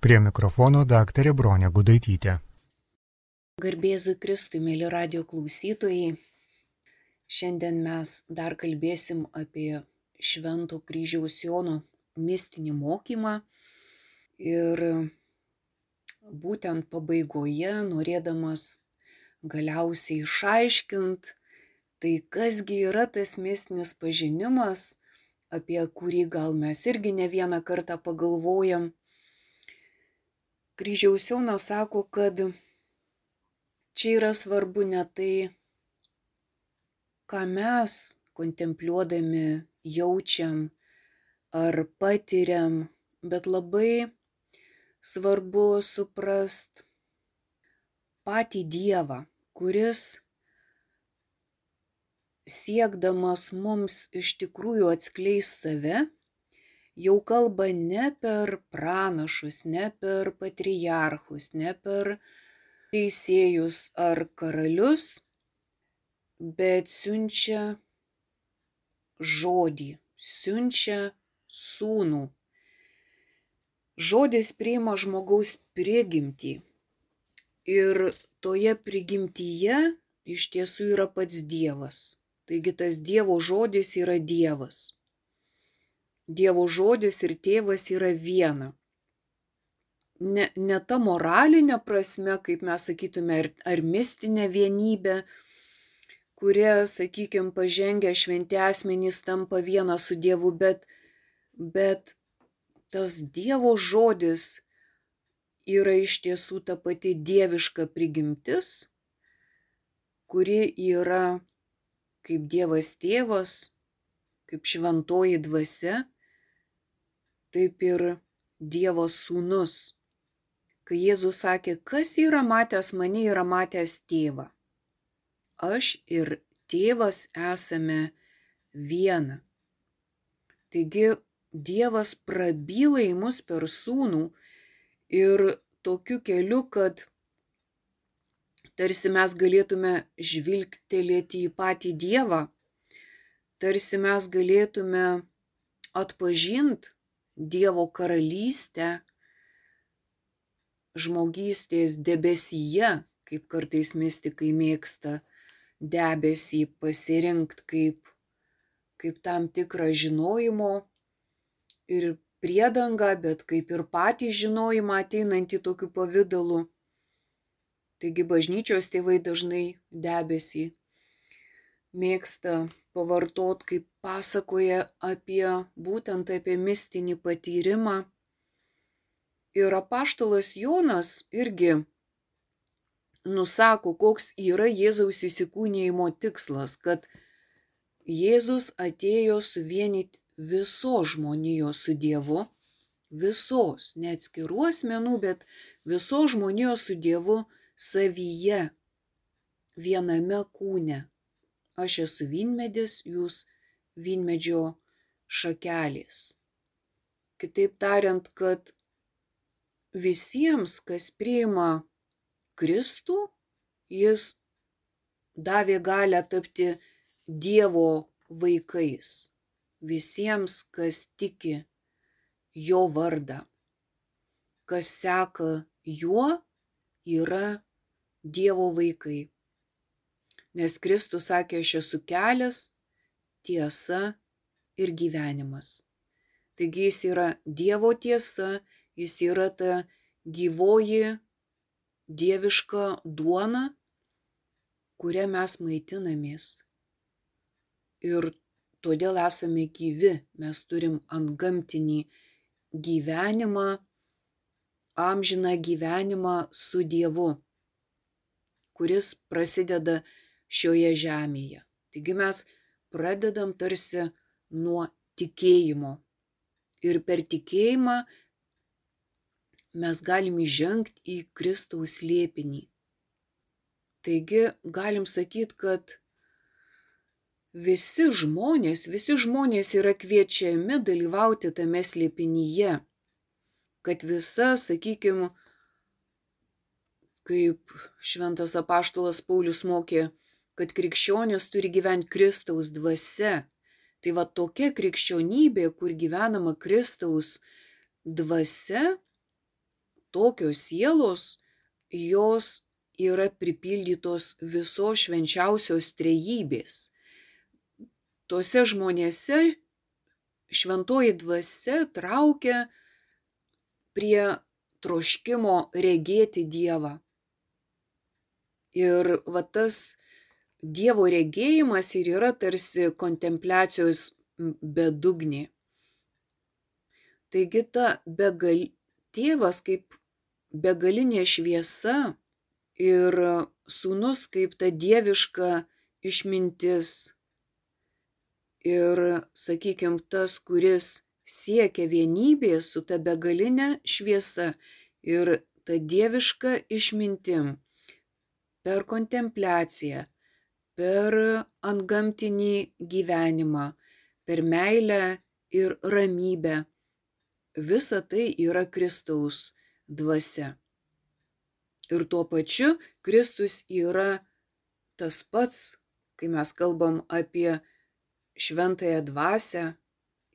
Prie mikrofono daktarė Bronė Gudaitytė. Garbėzui Kristui, mėly radio klausytojai, šiandien mes dar kalbėsim apie Švento kryžiaus Jono mistinį mokymą ir būtent pabaigoje, norėdamas galiausiai išaiškint, tai kasgi yra tas mistinis pažinimas, apie kurį gal mes irgi ne vieną kartą pagalvojam, kryžiaus Jonas sako, kad čia yra svarbu ne tai, ką mes kontempliuodami jaučiam ar patiriam, bet labai svarbu suprast patį Dievą, kuris siekdamas mums iš tikrųjų atskleis save, jau kalba ne per pranašus, ne per patriarchus, ne per teisėjus ar karalius, bet siunčia žodį, siunčia sūnų. Žodis priima žmogaus prigimtį. Ir toje prigimtyje iš tiesų yra pats Dievas. Taigi tas Dievo žodis yra Dievas. Dievo žodis ir tėvas yra viena. Ne, ne ta moralinė prasme, kaip mes sakytume, ar, ar mistinė vienybė, kurie, sakykime, pažengę šventi asmenys tampa viena su Dievu, bet, bet tas Dievo žodis yra iš tiesų ta pati dieviška prigimtis, kuri yra kaip Dievas tėvas, kaip šventoji dvasia taip ir Dievo sūnus. Kai Jėzus sakė, kas yra matęs mane, yra matęs tėvą. Aš ir tėvas esame viena. Taigi Dievas prabyla į mus per sūnų ir tokiu keliu, kad tarsi mes galėtume žvilgtelėti į patį Dievą, tarsi mes galėtume atpažinti Dievo karalystę žmogystės debesyje, kaip kartais mystikai mėgsta debesį pasirinkti kaip, kaip tam tikrą žinojimo ir priedangą, bet kaip ir patį žinojimą ateinantį tokiu pavydalu. Taigi bažnyčios tėvai dažnai debesį mėgsta pavartot, kaip pasakoja apie būtent apie mistinį patyrimą. Ir apaštalas Jonas irgi nusako, koks yra Jėzaus įsikūnijimo tikslas, kad Jėzus atėjo suvienyti visos žmonijos su Dievu, visos, ne atskirų asmenų, bet visos žmonijos su Dievu savyje, viename kūne. Aš esu vynmedis, jūs vynmedžio šakelės. Kitaip tariant, kad visiems, kas priima Kristų, jis davė galę tapti Dievo vaikais. Visiems, kas tiki jo vardą, kas seka juo, yra Dievo vaikai. Nes Kristus sakė, aš esu kelias, tiesa ir gyvenimas. Taigi jis yra Dievo tiesa, jis yra ta gyvoji dieviška duona, kurią mes maitinamės. Ir todėl esame gyvi, mes turim ant gamtinį gyvenimą, amžiną gyvenimą su Dievu, kuris prasideda šioje žemėje. Taigi mes pradedam tarsi nuo tikėjimo. Ir per tikėjimą mes galim įžengti į Kristaus liepinį. Taigi galim sakyti, kad visi žmonės, visi žmonės yra kviečiami dalyvauti tame slėpinyje. Kad visa, sakykime, kaip šventas apaštalas Paulius mokė, kad krikščionis turi gyventi Kristaus dvasia. Tai va tokia krikščionybė, kur gyvenama Kristaus dvasia, tokios sielos, jos yra pripildytos visos švenčiausios trejybės. Tuose žmonėse šventoji dvasia traukia prie troškimo regėti Dievą. Ir va tas Dievo regėjimas ir yra tarsi kontempliacijos bedugnė. Taigi ta begal, tėvas kaip begalinė šviesa ir sūnus kaip ta dieviška išmintis. Ir, sakykime, tas, kuris siekia vienybės su ta begalinė šviesa ir ta dieviška išmintim per kontempliaciją, per antgamtinį gyvenimą, per meilę ir ramybę. Visa tai yra Kristaus dvasia. Ir tuo pačiu Kristus yra tas pats, kai mes kalbam apie šventąją dvasę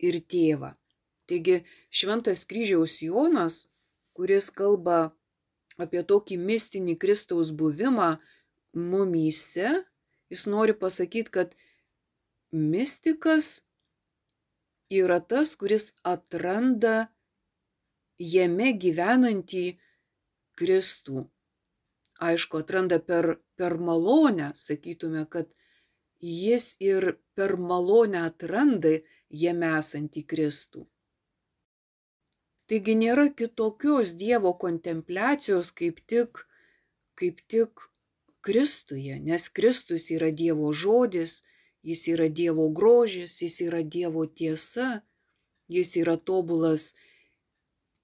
ir tėvą. Taigi šventas kryžiaus Jonas, kuris kalba apie tokį mistinį Kristaus buvimą mumyse, jis nori pasakyti, kad mystikas yra tas, kuris atranda jame gyvenantį Kristų. Aišku, atranda per, per malonę, sakytume, kad jis ir per malonę atranda jame esantį Kristų. Taigi nėra kitokios Dievo kontempliacijos kaip tik, kaip tik Kristuje, nes Kristus yra Dievo žodis, jis yra Dievo grožis, jis yra Dievo tiesa, jis yra tobulas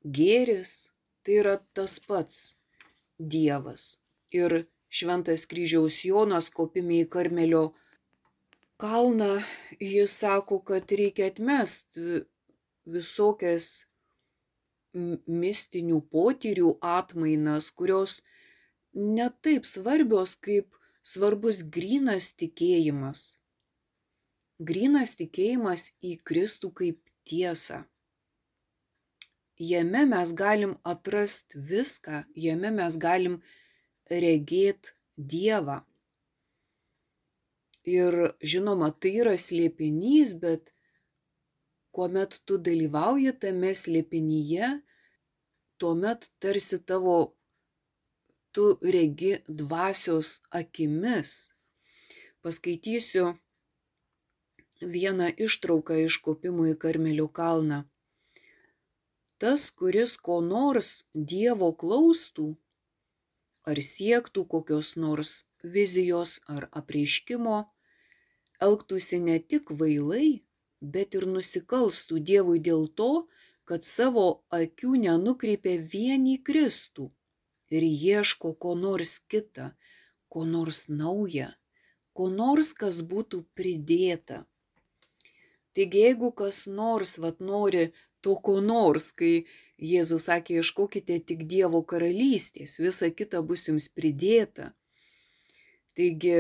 gėris, tai yra tas pats Dievas. Ir šventas kryžiaus Jonas kopime į Karmelio kalną, jis sako, kad reikia atmesti visokias mistinių potyrių atmainas, kurios netaip svarbios kaip svarbus grinas tikėjimas. Grinas tikėjimas į Kristų kaip tiesą. Jame mes galim atrasti viską, jame mes galim regėti Dievą. Ir žinoma, tai yra slėpinys, bet kuomet tu dalyvauji tame slėpinyje, tuomet tarsi tavo tu regi dvasios akimis. Paskaitysiu vieną ištrauką iš kopimo į Karmelio kalną. Tas, kuris ko nors Dievo klaustų, ar siektų kokios nors vizijos ar apreiškimo, elgtųsi ne tik vailai, bet ir nusikalstų Dievui dėl to, kad savo akių nenukreipia vien į Kristų ir ieško ko nors kitą, ko nors naują, ko nors, kas būtų pridėta. Taigi jeigu kas nors vat nori to ko nors, kai Jėzus sakė, ieškokite tik Dievo karalystės, visa kita bus jums pridėta. Taigi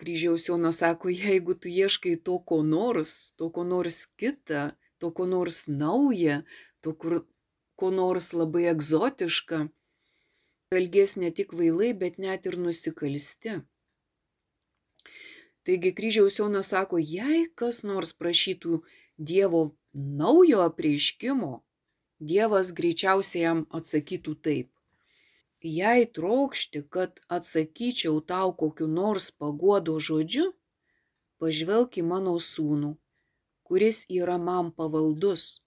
kryžiaus Jonas sako, jeigu tu ieškai to ko nors, to ko nors kita, to ko nors nauja, to kur, ko nors labai egzotiška, elgės ne tik vailai, bet net ir nusikalsti. Taigi kryžiaus Jonas sako, jei kas nors prašytų Dievo naujo apreiškimo, Dievas greičiausiai jam atsakytų taip jei trokšti, kad atsakyčiau tau kokiu nors paguodo žodžiu, pažvelk į mano sūnų, kuris yra man pavaldus.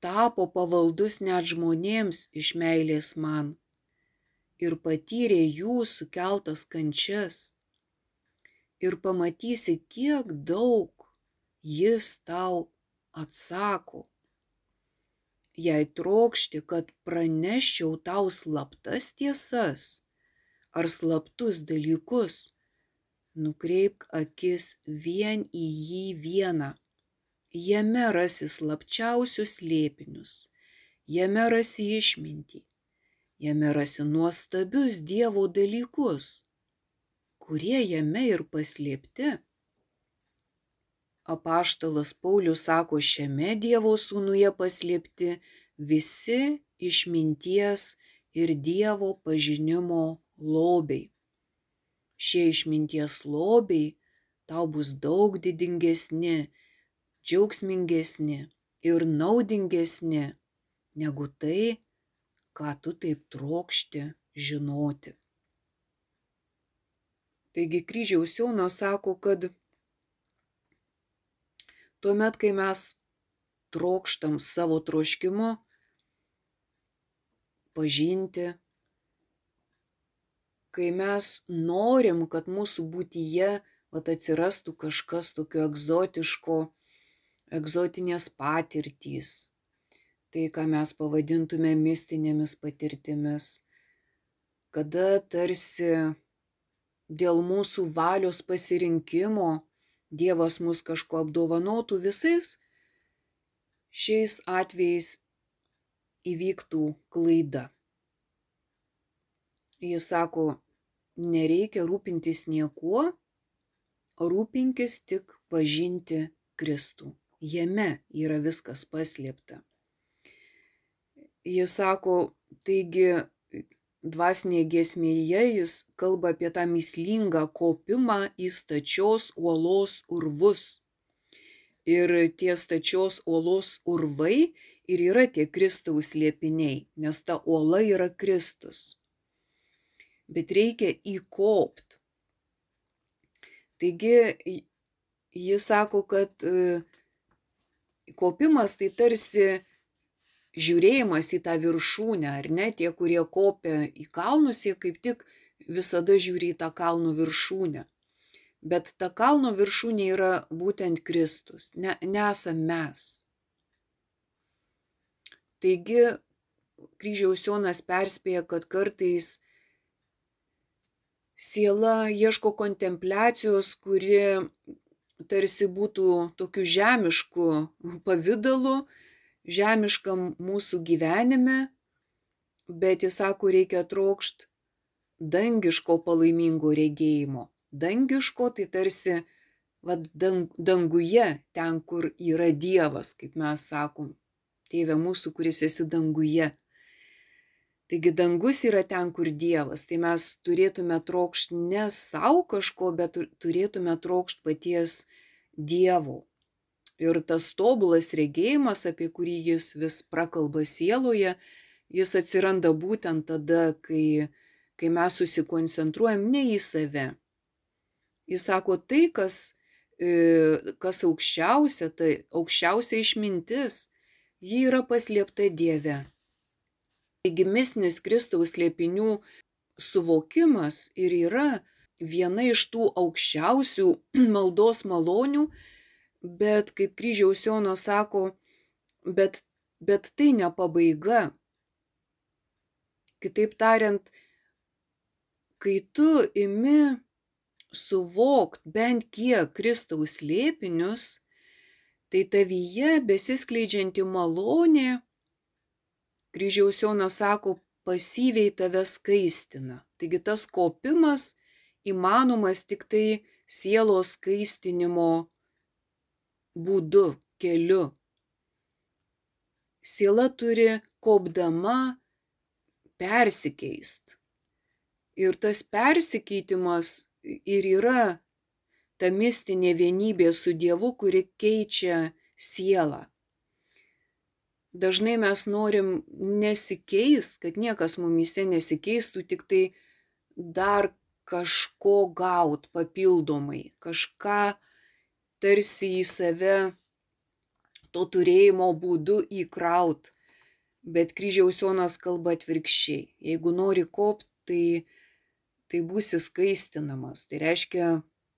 Tapo pavaldus net žmonėms iš meilės man ir patyrė jų sukeltas kančias. Ir pamatysi, kiek daug jis tau atsako jei trokšti, kad praneščiau tau slaptas tiesas ar slaptus dalykus, nukreipk akis vien į jį vieną. Jame rasi slapčiausius lėpinius, jame rasi išmintį, jame rasi nuostabius Dievo dalykus, kurie jame ir paslėpti. Apaštalas Paulius sako, šiame Dievo sūnuje paslėpti visi išminties ir Dievo pažinimo lobiai. Šie išminties lobiai tau bus daug didingesni, džiaugsmingesni ir naudingesni negu tai, ką tu taip trokšti žinoti. Taigi kryžiaus Jonas sako, kad tuomet, kai mes trokštam savo troškimu pažinti, kai mes norim, kad mūsų būtyje vat, atsirastų kažkas tokio egzotiško, egzotinės patirtys, tai ką mes pavadintume mistinėmis patirtimis, kada tarsi dėl mūsų valios pasirinkimo Dievas mus kažko apdovanotų visais, šiais atvejais įvyktų klaida. Jis sako, nereikia rūpintis niekuo, rūpinkis tik pažinti Kristų. Jame yra viskas paslėpta. Jis sako, taigi dvasinėje giesmėje jis kalba apie tą mislingą kopimą į stačios uolos urvus. Ir tie stačios uolos urvai ir yra tie Kristaus liepiniai, nes ta uola yra Kristus. Bet reikia įkopt. Taigi jis sako, kad e, kopimas tai tarsi žiūrėjimas į tą viršūnę, ar ne, tie, kurie kopia į kalnus, jie kaip tik visada žiūri į tą kalno viršūnę. Bet ta kalno viršūnė yra būtent Kristus, ne, nesam mes. Taigi, kryžiaus Jonas perspėja, kad kartais siela ieško kontempliacijos, kuri tarsi būtų tokiu žemišku pavydalu, žemiškam mūsų gyvenime, bet jis sako, reikia trokšt dangiško palaimingo regėjimo. Dangiško tai tarsi vat, dang, danguje, ten, kur yra Dievas, kaip mes sakom, tėvė mūsų, kuris esi danguje. Taigi dangus yra ten, kur Dievas. Tai mes turėtume trokšti ne savo kažko, bet turėtume trokšti paties Dievo. Ir tas tobulas regėjimas, apie kurį jis vis prakalba sieloje, jis atsiranda būtent tada, kai, kai mes susikoncentruojam ne į save. Jis sako, tai, kas, e, kas aukščiausia, tai aukščiausia išmintis, ji yra paslėpta Dieve. Taigi misnis Kristaus slėpinių suvokimas ir yra viena iš tų aukščiausių maldos malonių, bet kaip kryžiaus Jono sako, bet, bet tai ne pabaiga. Kitaip tariant, kai tu imi suvokt bent kiek Kristaus lėpinius, tai tavyje besiskleidžianti malonė, kryžiaus Jonas sako, pasyviai tave skaistina. Taigi tas kopimas įmanomas tik tai sielos skaistinimo būdu, keliu. Siela turi kopdama persikeist. Ir tas persikeitimas ir yra ta mistinė vienybė su Dievu, kuri keičia sielą. Dažnai mes norim nesikeist, kad niekas mumise nesikeistų, tik tai dar kažko gaut papildomai, kažką tarsi į save to turėjimo būdu įkraut. Bet kryžiaus Jonas kalba atvirkščiai. Jeigu nori kopt, tai, tai būsi skaistinamas. Tai reiškia,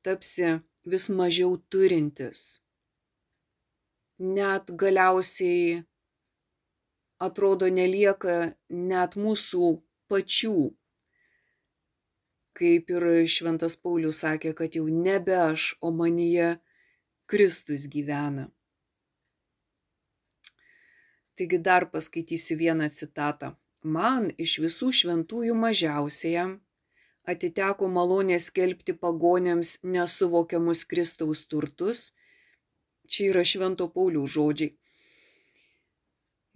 tapsi vis mažiau turintis. Net galiausiai atrodo nelieka net mūsų pačių. Kaip ir Šventas Paulius sakė, kad jau nebe aš, o manyje Kristus gyvena. Taigi dar paskaitysiu vieną citatą. Man iš visų šventųjų mažiausiajam atiteko malonė skelbti pagonėms nesuvokiamus Kristaus turtus. Čia yra Švento Paulių žodžiai.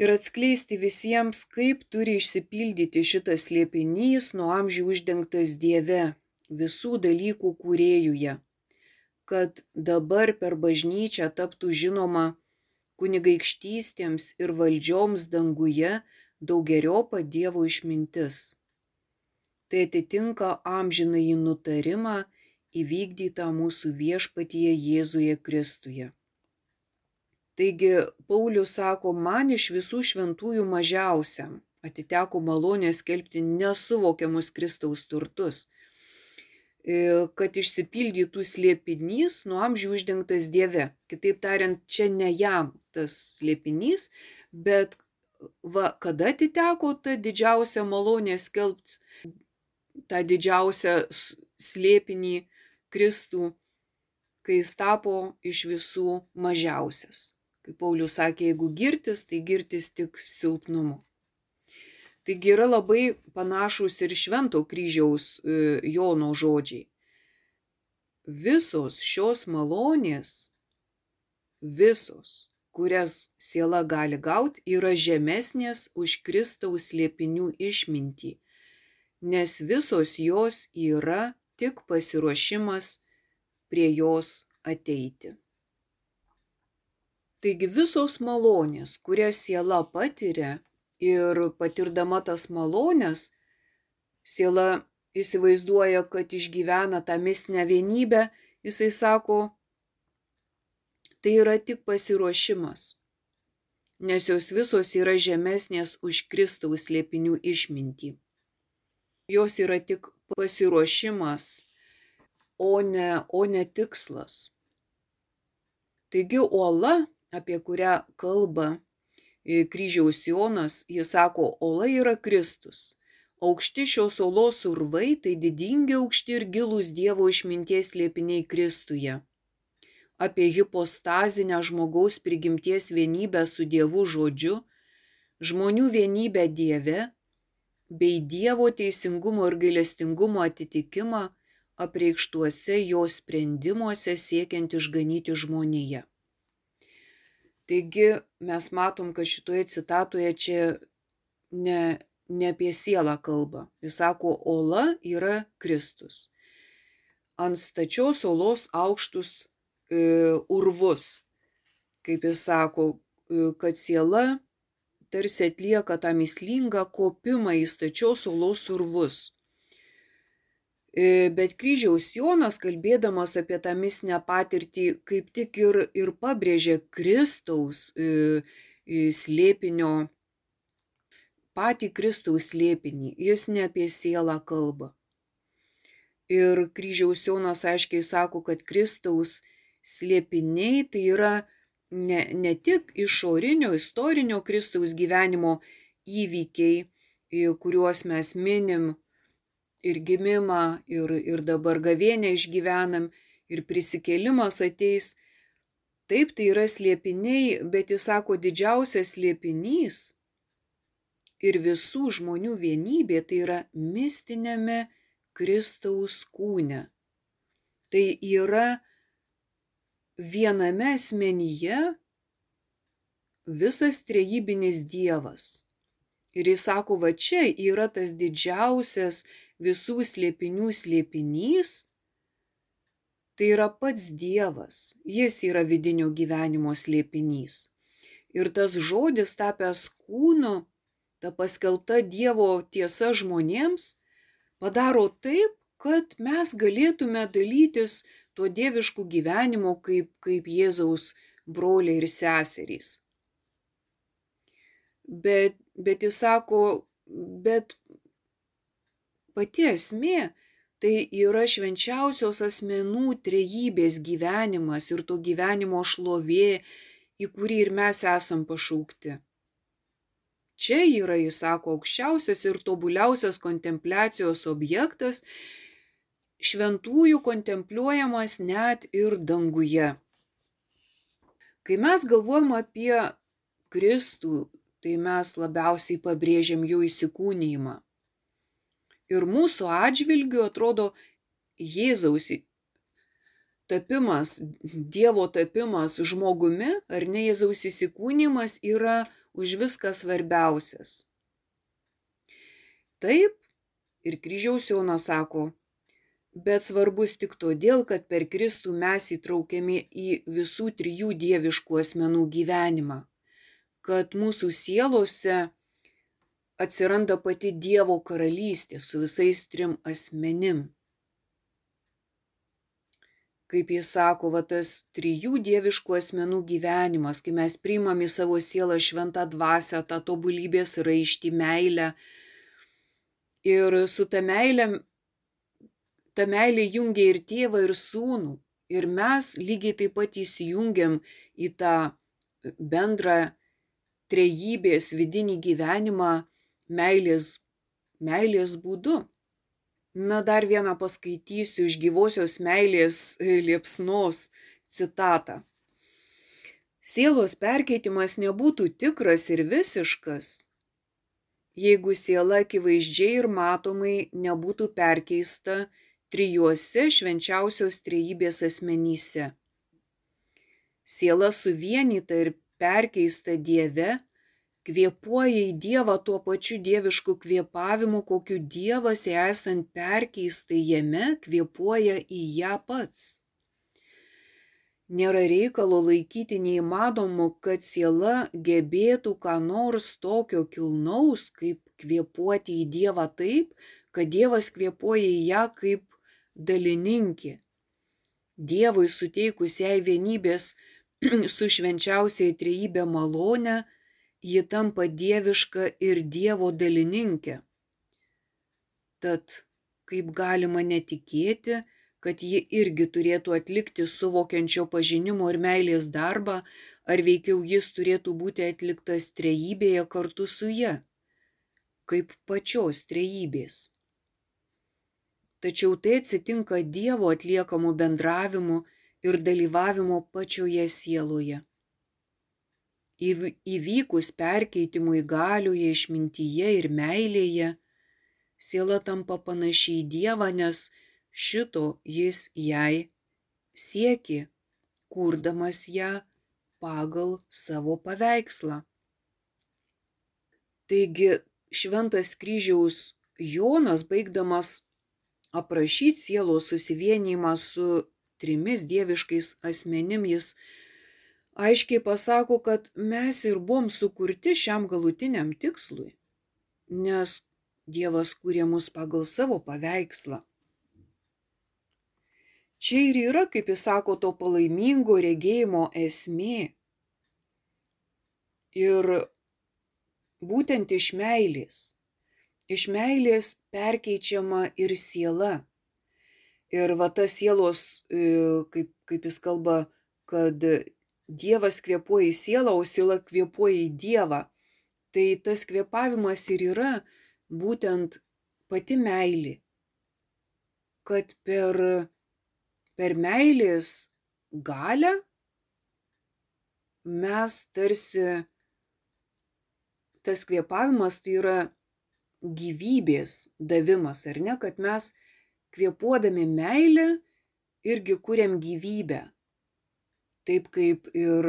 ir atskleisti visiems, kaip turi išsipildyti šitas slėpinys nuo amžių uždengtas Dieve, visų dalykų kūrėjuje, kad dabar per bažnyčią taptų žinoma kunigaikštystėms ir valdžioms danguje daugeriopą Dievo išmintis. Tai atitinka amžinai nutarimą įvykdytą mūsų viešpatyje Jėzuje Kristuje. Taigi Paulius sako, man iš visų šventųjų mažiausiam atiteko malonė skelbti nesuvokiamus Kristaus turtus, kad išsipildytų slėpinys nuo amžių uždengtas Dieve. Kitaip tariant, čia ne jam tas slėpinys, bet va, kada atiteko ta didžiausia malonė skelbti tą didžiausią slėpinį Kristų, kai jis tapo iš visų mažiausias. Kaip Paulius sakė, jeigu girtis, tai girtis tik silpnumu. Taigi yra labai panašus ir švento kryžiaus e, Jono žodžiai. Visos šios malonės, visos, kurias siela gali gauti, yra žemesnės už Kristaus liepinių išmintį, nes visos jos yra tik pasiruošimas prie jos ateiti. Taigi visos malonės, kurias siela patiria ir patirdama tas malonės, siela įsivaizduoja, kad išgyvena tą mistinę vienybę, jisai sako, tai yra tik pasiruošimas, nes jos visos yra žemesnės už Kristaus liepinių išmintį. Jos yra tik pasiruošimas, o ne, o ne tikslas. Taigi uola apie kurią kalba kryžiaus Jonas, jis sako, ola yra Kristus. Aukšti šios olos urvai tai didingi aukšti ir gilūs Dievo išminties liepiniai Kristuje. Apie hipostazinę žmogaus prigimties vienybę su Dievu žodžiu, žmonių vienybę Dieve, bei Dievo teisingumo ir gailestingumo atitikimą apreikštuose jo sprendimuose siekiant išganyti žmoniją. Taigi mes matom, kad šitoje citatoje čia ne, ne apie sielą kalba. Jis sako, ola yra Kristus. Ant stačios olos aukštus e, urvus, kaip jis sako, e, kad siela tarsi atlieka tą mislingą kopimą į stačios olos urvus. E, bet kryžiaus Jonas, kalbėdamas apie tą mistinę patirtį, kaip tik ir, ir pabrėžė Kristaus e, e, slėpinio, patį Kristaus slėpinį. Jis ne apie sielą kalba. Ir kryžiaus Jonas aiškiai sako, kad Kristaus slėpiniai tai yra ne, ne tik išorinio, istorinio Kristaus gyvenimo įvykiai, kuriuos mes minim ir gimimą, ir, ir dabar gavienę išgyvenam, ir prisikėlimas ateis. Taip, tai yra slėpiniai, bet jis sako, didžiausias slėpinys ir visų žmonių vienybė tai yra mistinėme Kristaus kūne. Tai yra viename asmenyje visas trejybinis Dievas. Ir jis sako, va čia yra tas didžiausias visų slėpinių slėpinys, tai yra pats Dievas, jis yra vidinio gyvenimo slėpinys. Ir tas žodis tapęs kūnu, ta paskelbta Dievo tiesa žmonėms, padaro taip, kad mes galėtume dalytis tuo dievišku gyvenimu kaip, kaip Jėzaus broliai ir seserys. Bet, bet jis sako, bet Pati esmė tai yra švenčiausios asmenų trejybės gyvenimas ir to gyvenimo šlovė, į kurį ir mes esam pašaukti. Čia yra, jis sako, aukščiausias ir tobuliausias kontempliacijos objektas, šventųjų kontempliuojamas net ir danguje. Kai mes galvojam apie Kristų, tai mes labiausiai pabrėžiam jų įsikūnymą. Ir mūsų atžvilgiu atrodo Jėzaus tapimas, Dievo tapimas žmogumi ar ne Jėzaus įsikūnymas yra už viską svarbiausias. Taip, ir kryžiaus Jonas sako, bet svarbus tik todėl, kad per Kristų mes įtraukiami į visų trijų dieviškų asmenų gyvenimą, kad mūsų sielose atsiranda pati Dievo karalystė su visais trim asmenim kaip jis sako, va tas trijų dieviškų asmenų gyvenimas, kai mes priimam į savo sielą šventą dvasę, tą tobulybės raištį, meilę. Ir su ta meilė, ta meilė jungia ir tėvą, ir sūnų. Ir mes lygiai taip pat įsijungiam į tą bendrą trejybės vidinį gyvenimą meilės, meilės būdu. Na, dar vieną paskaitysiu iš gyvosios meilės e, liepsnos citatą. Sielos perkeitimas nebūtų tikras ir visiškas, jeigu siela akivaizdžiai ir matomai nebūtų perkeista trijuose švenčiausios trejybės asmenyse. Siela suvienyta ir perkeista Dieve kvėpuoja į Dievą tuo pačiu dievišku kvėpavimu, kokiu Dievas esant perkeistai jame kvėpuoja į ją pats. Nėra reikalo laikyti neįmanomu, kad siela gebėtų ką nors tokio kilnaus, kaip kvėpuoti į Dievą taip, kad Dievas kvėpuoja į ją kaip dalininkė. Dievui suteikus jai vienybės su švenčiausiai trejybė malonę, ji tampa dieviška ir Dievo dalininkė. Tad kaip galima netikėti, kad ji irgi turėtų atlikti suvokiančio pažinimo ir meilės darbą, ar veikiau jis turėtų būti atliktas trejybėje kartu su ja, kaip pačios trejybės. Tačiau tai atsitinka Dievo atliekamų bendravimų ir dalyvavimo pačioje sieloje įvykus perkeitimui galioje, išmintyje ir meilėje, siela tampa panašiai į Dievą, nes šito jis jai sieki, kurdamas ją pagal savo paveikslą. Taigi šventas kryžiaus Jonas, baigdamas aprašyti sielos susivienimą su trimis dieviškais asmenim, jis aiškiai pasako, kad mes ir buvom sukurti šiam galutiniam tikslui, nes Dievas kūrė mus pagal savo paveikslą. Čia ir yra, kaip jis sako, to palaimingo regėjimo esmė. Ir būtent iš meilės. Iš meilės perkeičiama ir siela. Ir va tas sielos, e, kaip, kaip jis kalba, kad Dievas kvėpuoja į sielą, o siela kvėpuoja į Dievą. Tai tas kvėpavimas ir yra būtent pati meilė. Kad per, per meilės galę mes tarsi tas kvėpavimas tai yra gyvybės davimas, ar ne, kad mes kvėpuodami meilę irgi kuriam gyvybę Taip kaip ir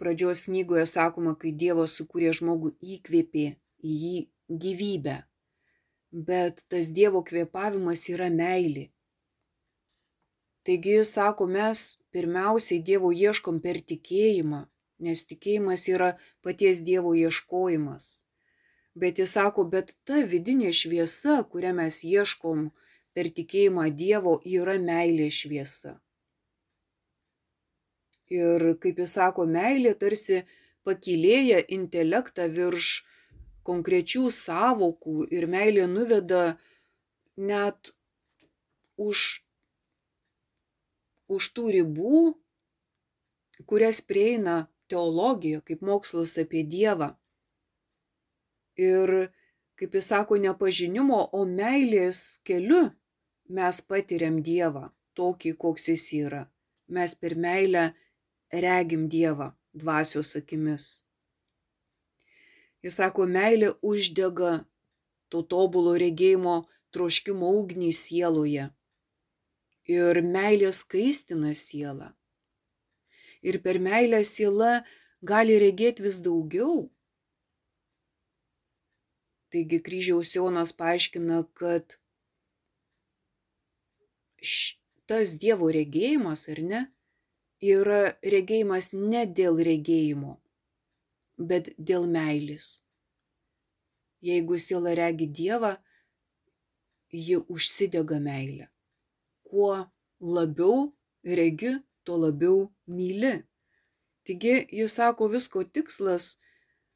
pradžios knygoje sakoma, kai Dievas sukūrė žmogų įkvėpė į jį gyvybę. Bet tas Dievo kvėpavimas yra meilė. Taigi jis sako, mes pirmiausiai Dievo ieškom per tikėjimą, nes tikėjimas yra paties Dievo ieškojimas. Bet jis sako, bet ta vidinė šviesa, kurią mes ieškom per tikėjimą Dievo, yra meilė šviesa. Ir kaip jis sako, meilė tarsi pakilėja intelektą virš konkrečių savokų ir meilė nuveda net už, už tų ribų, kurias prieina teologija kaip mokslas apie Dievą. Ir, kaip jis sako, nepažinimo, o meilės keliu mes patiriam Dievą tokį, koks jis yra. Mes per meilę regim Dievą dvasios akimis. Jis sako, meilė uždega to tobulo regėjimo troškimo ugnį sieloje. Ir meilė skaistina sielą. Ir per meilę siela gali regėti vis daugiau, Taigi kryžiaus Jonas paaiškina, kad tas Dievo regėjimas, ar ne, yra regėjimas ne dėl regėjimo, bet dėl meilės. Jeigu siela regi Dievą, ji užsidega meilę. Kuo labiau regi, tuo labiau myli. Taigi jis sako, visko tikslas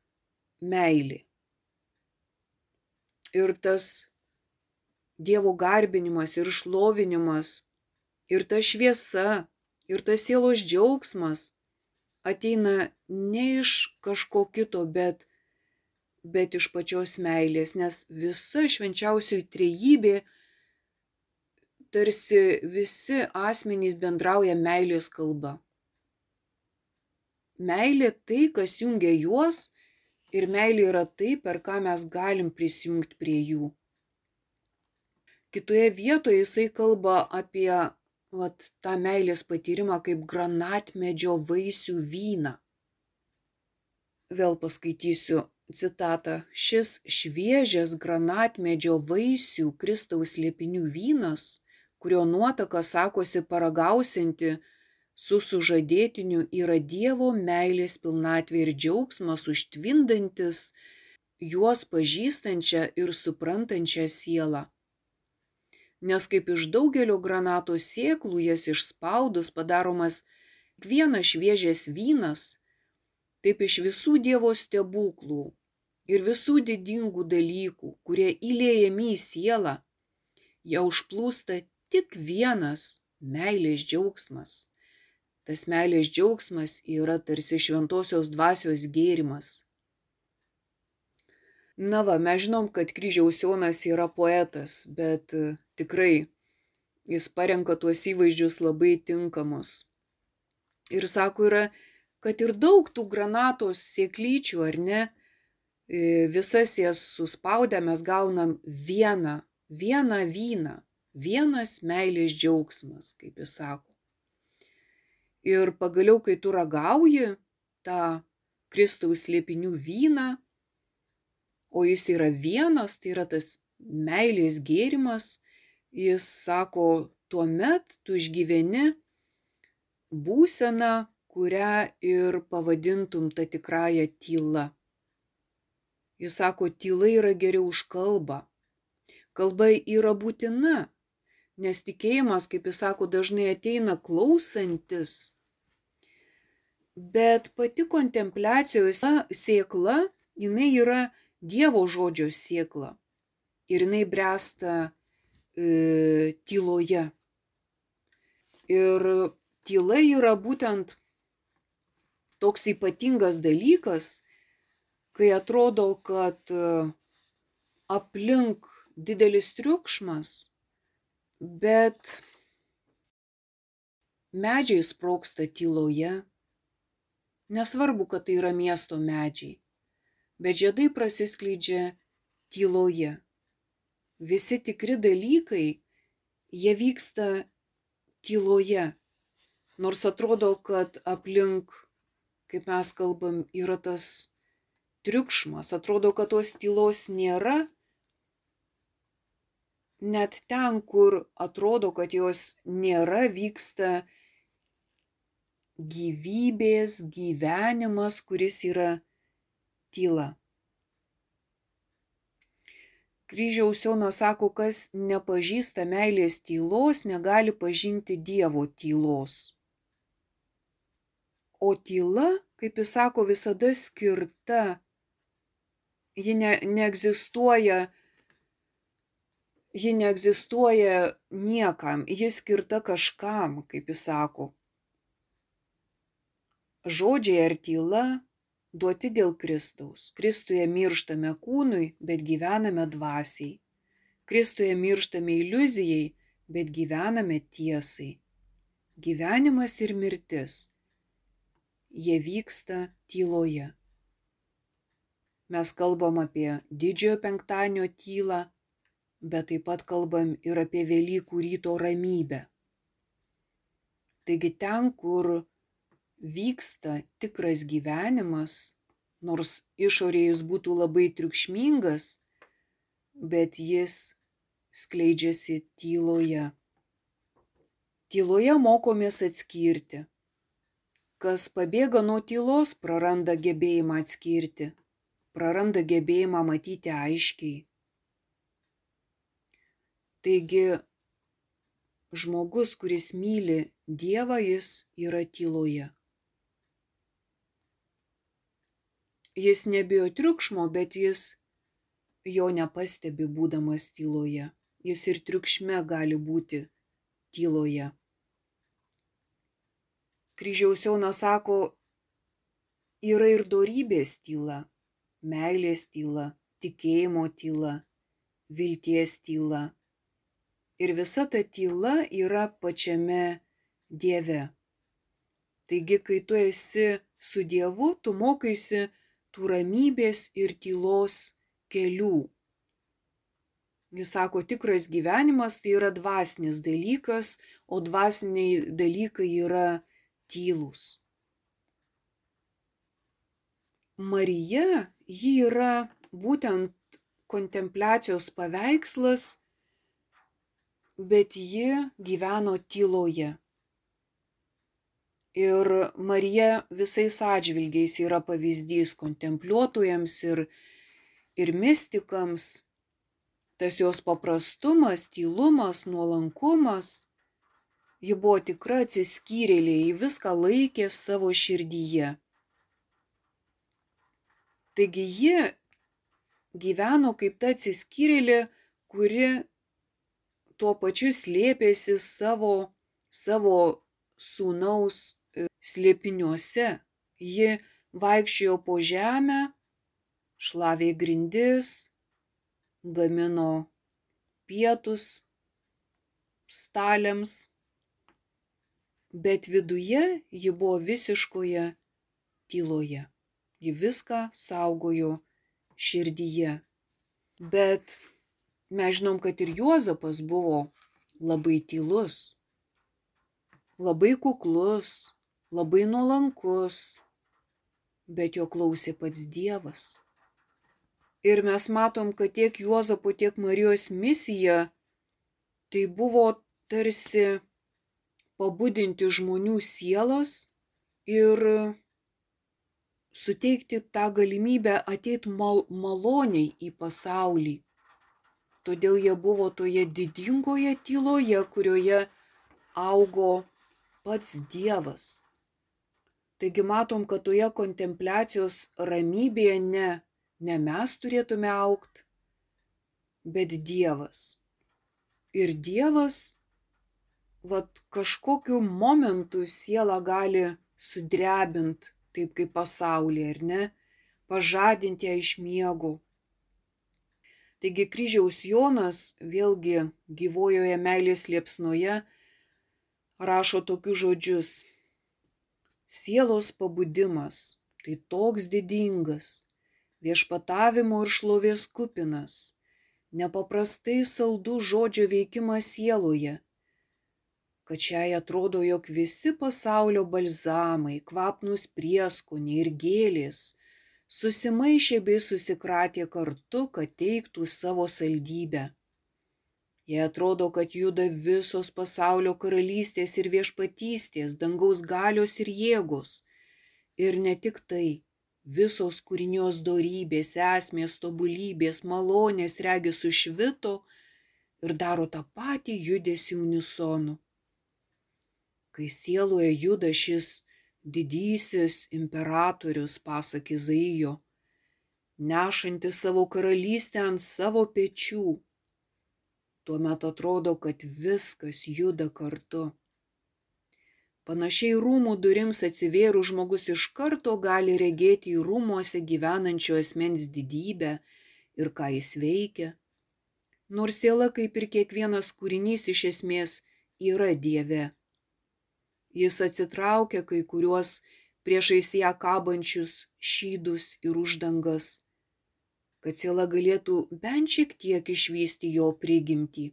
- meilė. Ir tas Dievo garbinimas ir šlovinimas, ir ta šviesa, ir tas sielos džiaugsmas ateina ne iš kažko kito, bet, bet iš pačios meilės, nes visa švenčiausioji trejybė tarsi visi asmenys bendrauja meilės kalba. Meilė tai, kas jungia juos ir meilė yra tai, per ką mes galim prisijungti prie jų. Kitoje vietoje jisai kalba apie vat, tą meilės patyrimą kaip granatmedžio vaisių vyną. Vėl paskaitysiu citatą. Šis šviežias granatmedžio vaisių Kristaus liepinių vynas kurio nuotaka sakosi paragausinti su sužadėtiniu yra Dievo meilės pilnatvė ir džiaugsmas užtvindantis juos pažįstančią ir suprantančią sielą. Nes kaip iš daugelio granato sėklų jas išspaudus padaromas vienas šviežias vynas, taip iš visų Dievo stebuklų ir visų didingų dalykų, kurie įlėjami į sielą, jie užplūsta tik vienas meilės džiaugsmas. Tas meilės džiaugsmas yra tarsi šventosios dvasios gėrimas. Na va, mes žinom, kad kryžiaus Jonas yra poetas, bet tikrai jis parenka tuos įvaizdžius labai tinkamus. Ir sako, yra, kad ir daug tų granatos sėklyčių, ar ne, e, visas jas suspaudę mes gaunam vieną, vieną vyną vienas meilės džiaugsmas, kaip jis sako. Ir pagaliau, kai tu ragauji tą Kristaus liepinių vyną, o jis yra vienas, tai yra tas meilės gėrimas, jis sako, tuomet tu išgyveni būseną, kurią ir pavadintum tą tikrąją tylą. Jis sako, tyla yra geriau už kalbą. Kalba yra būtina, Nes tikėjimas, kaip jis sako, dažnai ateina klausantis. Bet pati kontempliacijos sėkla, jinai yra Dievo žodžio sėkla. Ir jinai bręsta e, tyloje. Ir tyla yra būtent toks ypatingas dalykas, kai atrodo, kad e, aplink didelis triukšmas, bet medžiai sproksta tyloje. Nesvarbu, kad tai yra miesto medžiai, bet žiedai prasiskleidžia tyloje. Visi tikri dalykai, jie vyksta tyloje. Nors atrodo, kad aplink, kaip mes kalbam, yra tas triukšmas, atrodo, kad tos tylos nėra, net ten, kur atrodo, kad jos nėra, vyksta gyvybės gyvenimas, kuris yra tyla. Kryžiaus Jonas sako, kas nepažįsta meilės tylos, negali pažinti Dievo tylos. O tyla, kaip jis sako, visada skirta, ji ne, neegzistuoja ji neegzistuoja niekam, ji skirta kažkam, kaip jis sako. Žodžiai ar tyla duoti dėl Kristaus. Kristuje mirštame kūnui, bet gyvename dvasiai. Kristuje mirštame iliuzijai, bet gyvename tiesai. Gyvenimas ir mirtis. Jie vyksta tyloje. Mes kalbam apie didžiojo penktadienio tylą, bet taip pat kalbam ir apie Velykų ryto ramybę. Taigi ten, kur vyksta tikras gyvenimas, nors išorėje jis būtų labai triukšmingas, bet jis skleidžiasi tyloje. Tyloje mokomės atskirti. Kas pabėga nuo tylos, praranda gebėjimą atskirti, praranda gebėjimą matyti aiškiai. Taigi, žmogus, kuris myli Dievą, jis yra tyloje. Jis nebijo triukšmo, bet jis jo nepastebi būdamas tyloje. Jis ir triukšme gali būti tyloje. Kryžiaus Jonas sako, yra ir dorybės tyla, meilės tyla, tikėjimo tyla, vilties tyla. Ir visa ta tyla yra pačiame Dieve. Taigi, kai tu esi su Dievu, tu mokaisi tų ramybės ir tylos kelių. Jis sako, tikras gyvenimas tai yra dvasinis dalykas, o dvasiniai dalykai yra tylus. Marija, ji yra būtent kontempliacijos paveikslas, bet ji gyveno tyloje. Ir Marija visais atžvilgiais yra pavyzdys kontempliuotojams ir, ir mystikams, tas jos paprastumas, tylumas, nuolankumas. Ji buvo tikra atsiskyrėlė, ji viską laikė savo širdyje. Taigi ji gyveno kaip ta atsiskyrėlė, kuri tuo pačiu slėpėsi savo, savo sūnaus slėpiniuose. Ji vaikščiojo po žemę, šlavė grindis, gamino pietus staliams, bet viduje ji buvo visiškoje tyloje. Ji viską saugojo širdyje. Bet mes žinom, kad ir Juozapas buvo labai tylus, labai kuklus, labai nuolankus, bet jo klausė pats Dievas. Ir mes matom, kad tiek Juozapo, tiek Marijos misija tai buvo tarsi pabudinti žmonių sielos ir suteikti tą galimybę ateiti mal maloniai į pasaulį. Todėl jie buvo toje didingoje tyloje, kurioje augo pats Dievas. Taigi matom, kad toje kontempliacijos ramybėje ne ne mes turėtume aukt, bet Dievas. Ir Dievas, vad kažkokiu momentu sielą gali sudrebint, taip kaip pasaulyje, ar ne, pažadinti ją iš miego. Taigi kryžiaus Jonas vėlgi gyvojoje meilės liepsnoje rašo tokius žodžius. Sielos pabudimas tai toks didingas, viešpatavimo ir šlovės kupinas, nepaprastai saldų žodžio veikimas sieloje, kad šiai atrodo, jog visi pasaulio balzamai, kvapnus prieskoniai ir gėlės susimaišė bei susikratė kartu, kad teiktų savo saldybę. Jei atrodo, kad juda visos pasaulio karalystės ir viešpatystės, dangaus galios ir jėgos. Ir ne tik tai, visos kūrinios dorybės, esmės, tobulybės, malonės regi sušvito ir daro tą patį judesi unisonu. Kai sieloje juda šis didysis imperatorius, pasak Izaijo, nešantis savo karalystę ant savo pečių, tuomet atrodo, kad viskas juda kartu. Panašiai rūmų durims atsivėrus žmogus iš karto gali regėti į rūmuose gyvenančio asmens didybę ir ką jis veikia. Nors siela, kaip ir kiekvienas kūrinys, iš esmės yra Dieve. Jis atsitraukia kai kuriuos priešais ją kabančius šydus ir uždangas, kad siela galėtų bent šiek tiek išvysti jo prigimtį.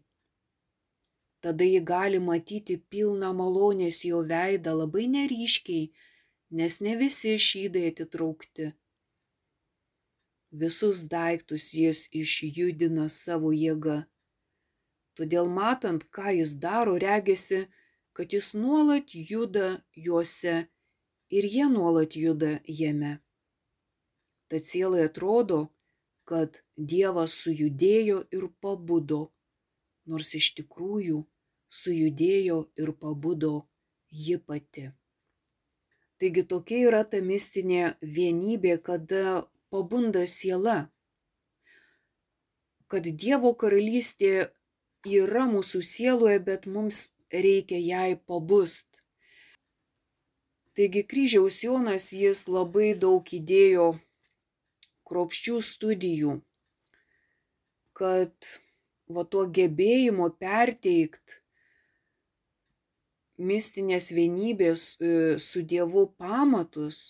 Tada ji gali matyti pilną malonės jo veidą labai neryškiai, nes ne visi šydai atitraukti. visus daiktus jis išjudina savo jėga. Todėl matant, ką jis daro, regisi, kad jis nuolat juda juose ir jie nuolat juda jame. Tad sielai atrodo, kad Dievas sujudėjo ir pabudo, nors iš tikrųjų sujudėjo ir pabudo ji pati. Taigi tokia yra ta mistinė vienybė, kada pabunda siela, kad Dievo karalystė yra mūsų sieloje, bet mums reikia jai pabust. Taigi kryžiaus Jonas jis labai daug įdėjo kropščių studijų, kad va tuo gebėjimo perteikt mistinės vienybės e, su Dievu pamatus,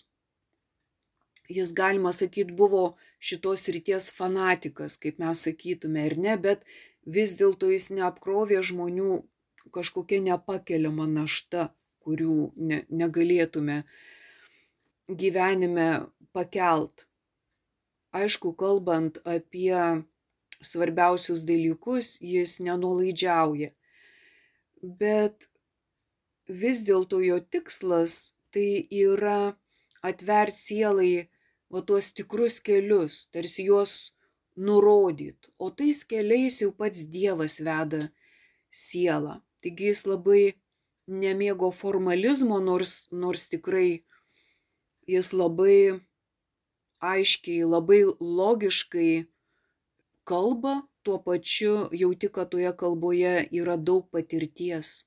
jis, galima sakyti, buvo šitos ryties fanatikas, kaip mes sakytume, ir ne, bet vis dėlto jis neapkrovė žmonių kažkokia nepakeliama našta, kurių ne, negalėtume gyvenime pakelt. Aišku, kalbant apie svarbiausius dalykus, jis nenulaidžiauja. Bet vis dėlto jo tikslas tai yra atvert sielai va tuos tikrus kelius, tarsi juos nurodyt, o tais keliais jau pats Dievas veda sielą. Taigi jis labai nemėgo formalizmo, nors, nors tikrai jis labai aiškiai, labai logiškai kalba, tuo pačiu jauti, kad toje kalboje yra daug patirties.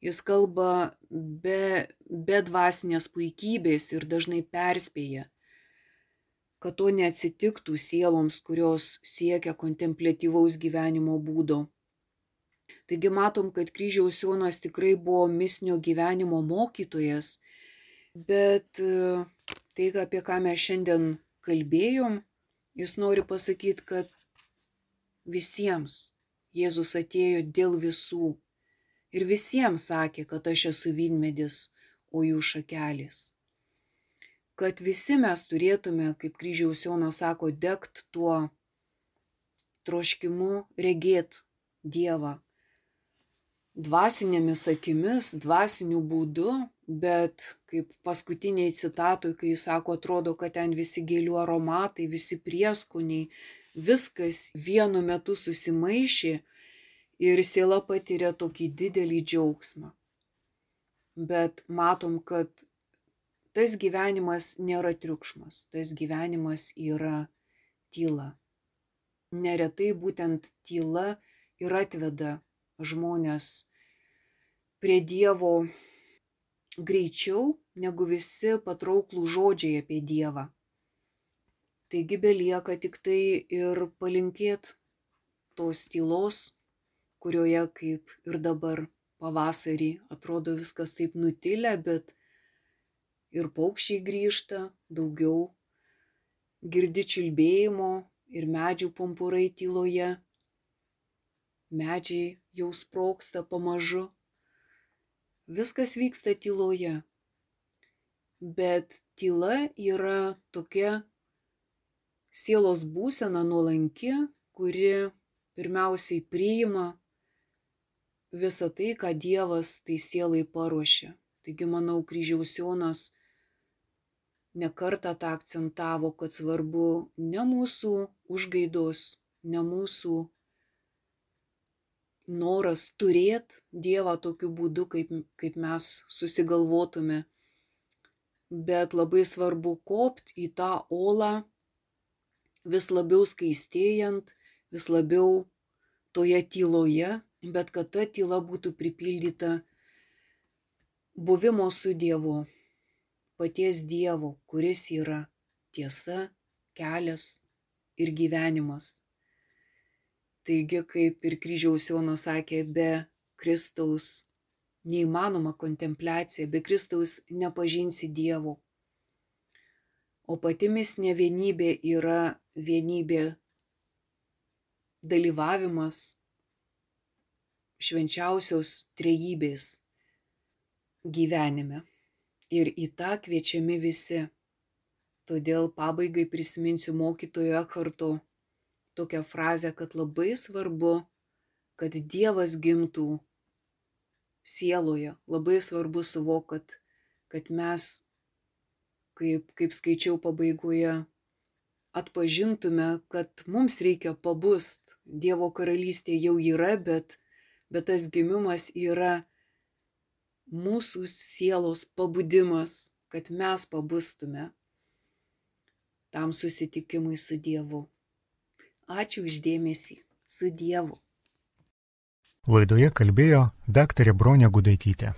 Jis kalba be, be dvasinės puikybės ir dažnai perspėja, kad to neatsitiktų sieloms, kurios siekia kontemplatyvaus gyvenimo būdo. Taigi matom, kad kryžiaus Jonas tikrai buvo misnio gyvenimo mokytojas, bet tai, apie ką mes šiandien kalbėjom, jis nori pasakyti, kad visiems Jėzus atėjo dėl visų ir visiems sakė, kad aš esu vynmedis, o jų šakelis. Kad visi mes turėtume, kaip kryžiaus Jonas sako, degt tuo troškimu regėt Dievą. Dvasinėmis akimis, dvasiniu būdu, bet kaip paskutiniai citatui, kai jis sako, atrodo, kad ten visi gėlių aromatai, visi prieskoniai, viskas vienu metu susimaišė ir siela patiria tokį didelį džiaugsmą. Bet matom, kad tas gyvenimas nėra triukšmas, tas gyvenimas yra tyla. Neretai būtent tyla ir atveda žmonės prie Dievo greičiau negu visi patrauklų žodžiai apie Dievą. Taigi belieka tik tai ir palinkėt tos tylos, kurioje kaip ir dabar pavasarį atrodo viskas taip nutilę, bet ir paukščiai grįžta, daugiau girdi čiulbėjimo ir medžių pumpurai tyloje. Medžiai jau sproksta pamažu. Viskas vyksta tyloje. Bet tyla yra tokia sielos būsena nuolanki, kuri pirmiausiai priima visą tai, ką Dievas tai sielai paruošė. Taigi, manau, kryžiaus Jonas nekartą tą akcentavo, kad svarbu ne mūsų užgaidos, ne mūsų noras turėti Dievą tokiu būdu, kaip, kaip mes susigalvotume, bet labai svarbu kopti į tą olą, vis labiau skaistėjant, vis labiau toje tyloje, bet kad ta tyla būtų pripildyta buvimo su Dievu, paties Dievo, kuris yra tiesa, kelias ir gyvenimas. Taigi, kaip ir kryžiaus Jonas sakė, be Kristaus neįmanoma kontempliacija, be Kristaus nepažinsi Dievo. O pati misnė vienybė yra vienybė dalyvavimas švenčiausios trejybės gyvenime. Ir į tą kviečiami visi. Todėl pabaigai prisiminsiu mokytojo Ekharto tokią frazę, kad labai svarbu, kad Dievas gimtų sieloje. Labai svarbu suvokti, kad, kad mes, kaip, kaip skaičiau pabaigoje, atpažintume, kad mums reikia pabust. Dievo karalystė jau yra, bet, bet tas gimimas yra mūsų sielos pabudimas, kad mes pabustume tam susitikimui su Dievu. Ačiū uždėmesį. Su Dievu. Laidoje kalbėjo daktarė Bronė Gudaitytė.